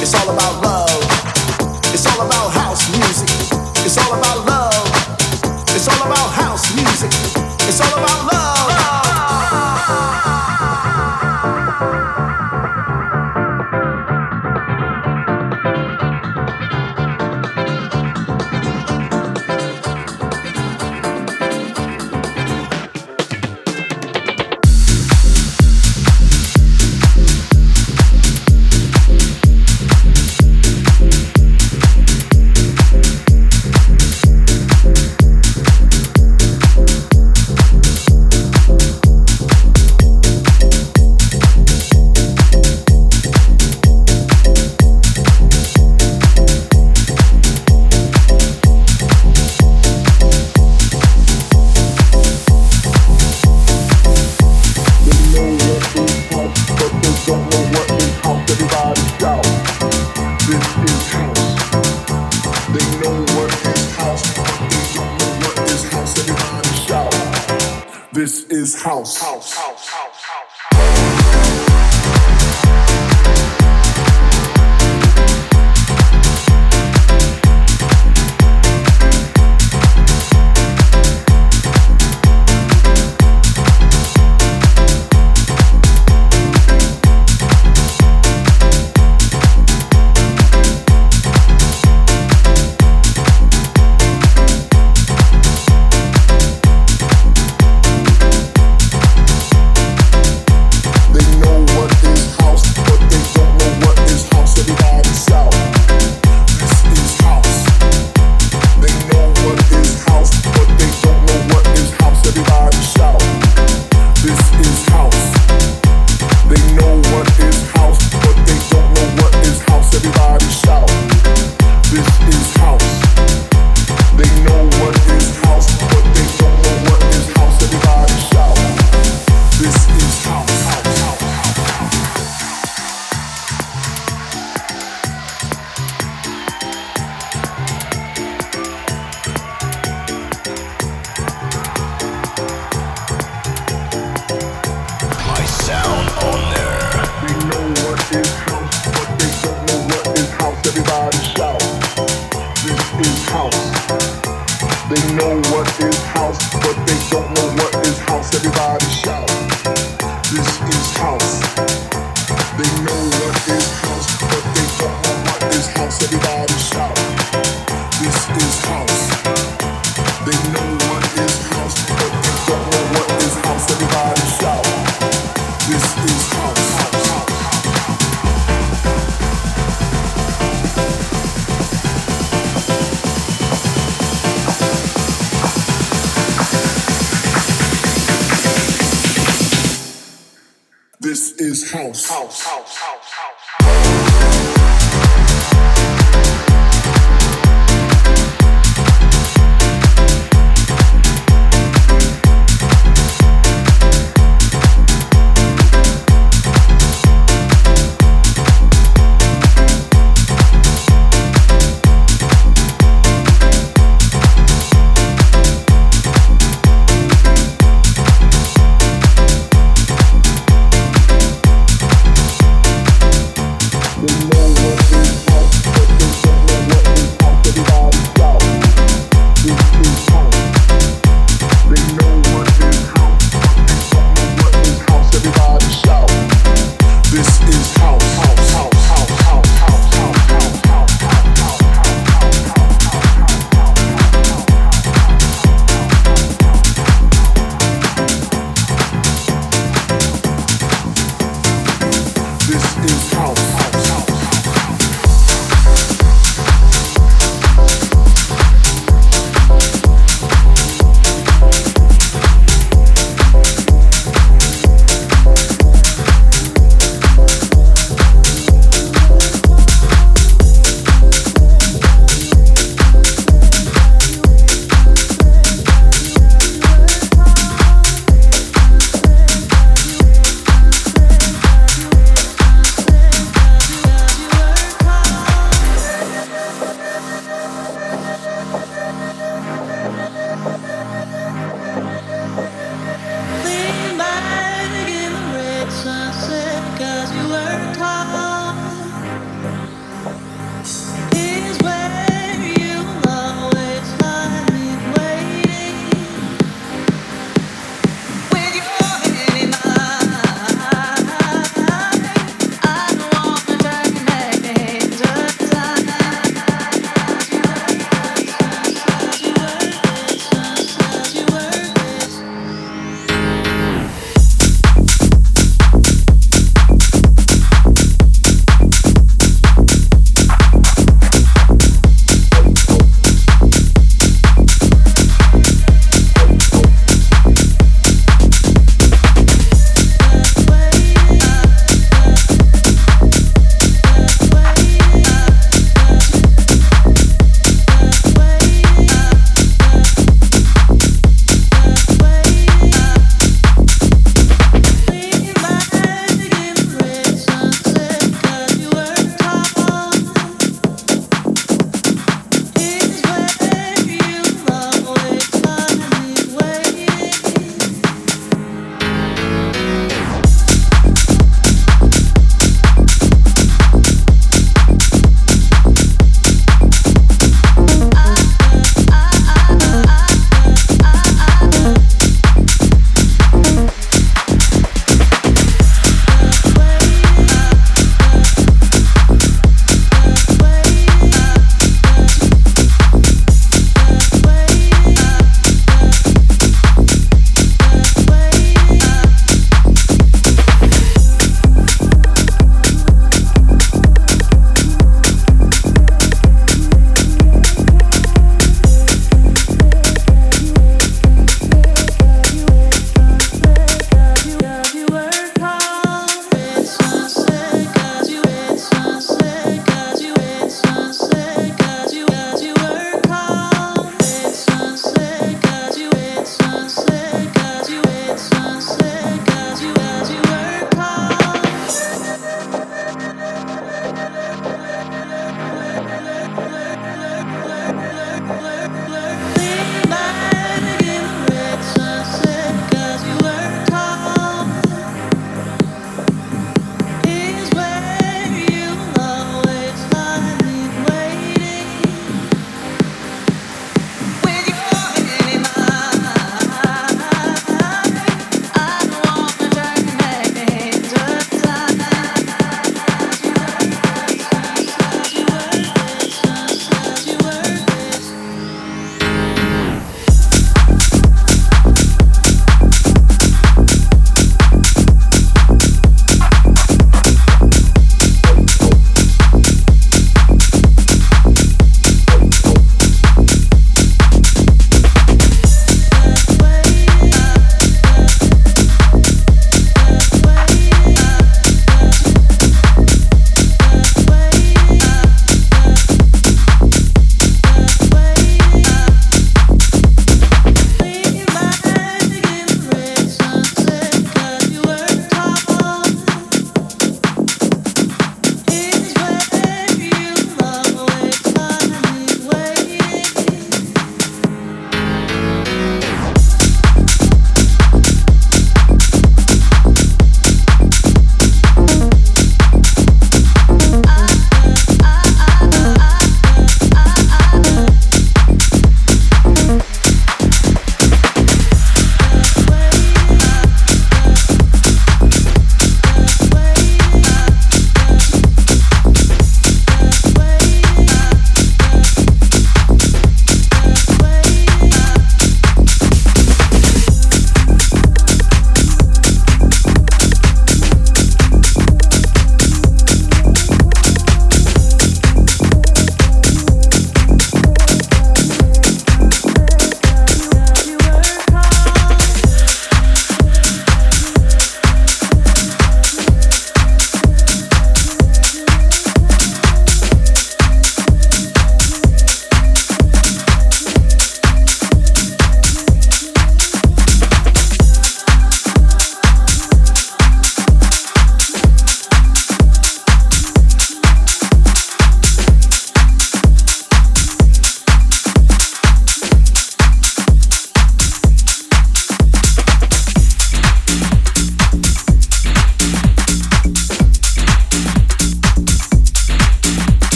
It's all about love.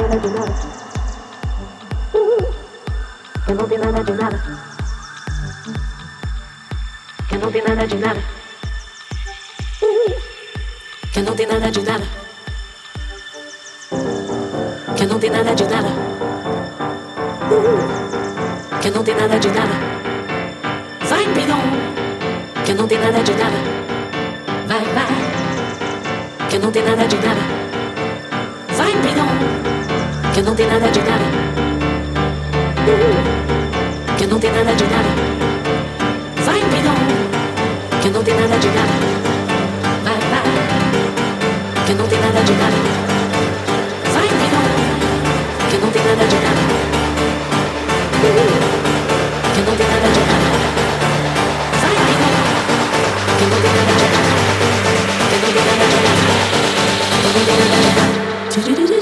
nada de nada. Que não tem nada de nada. Que não tem nada de nada. Que não tem nada de nada. Que não tem nada de nada. Que não tem nada de nada. Vai, pidão. Que não tem nada de nada. Vai, vai. Que não tem nada de nada. Vai, pidão. Que não tem nada de nada. Que não tem nada de nada. Vai, pilão. Que não tem nada de nada. Vai, vai. Que não tem nada de nada. Vai, pilão. Que não tem nada de nada. Que não tem nada de nada. Vai, pilão. Que não tem nada de nada. Que não tem nada de nada. Que não tem nada de nada.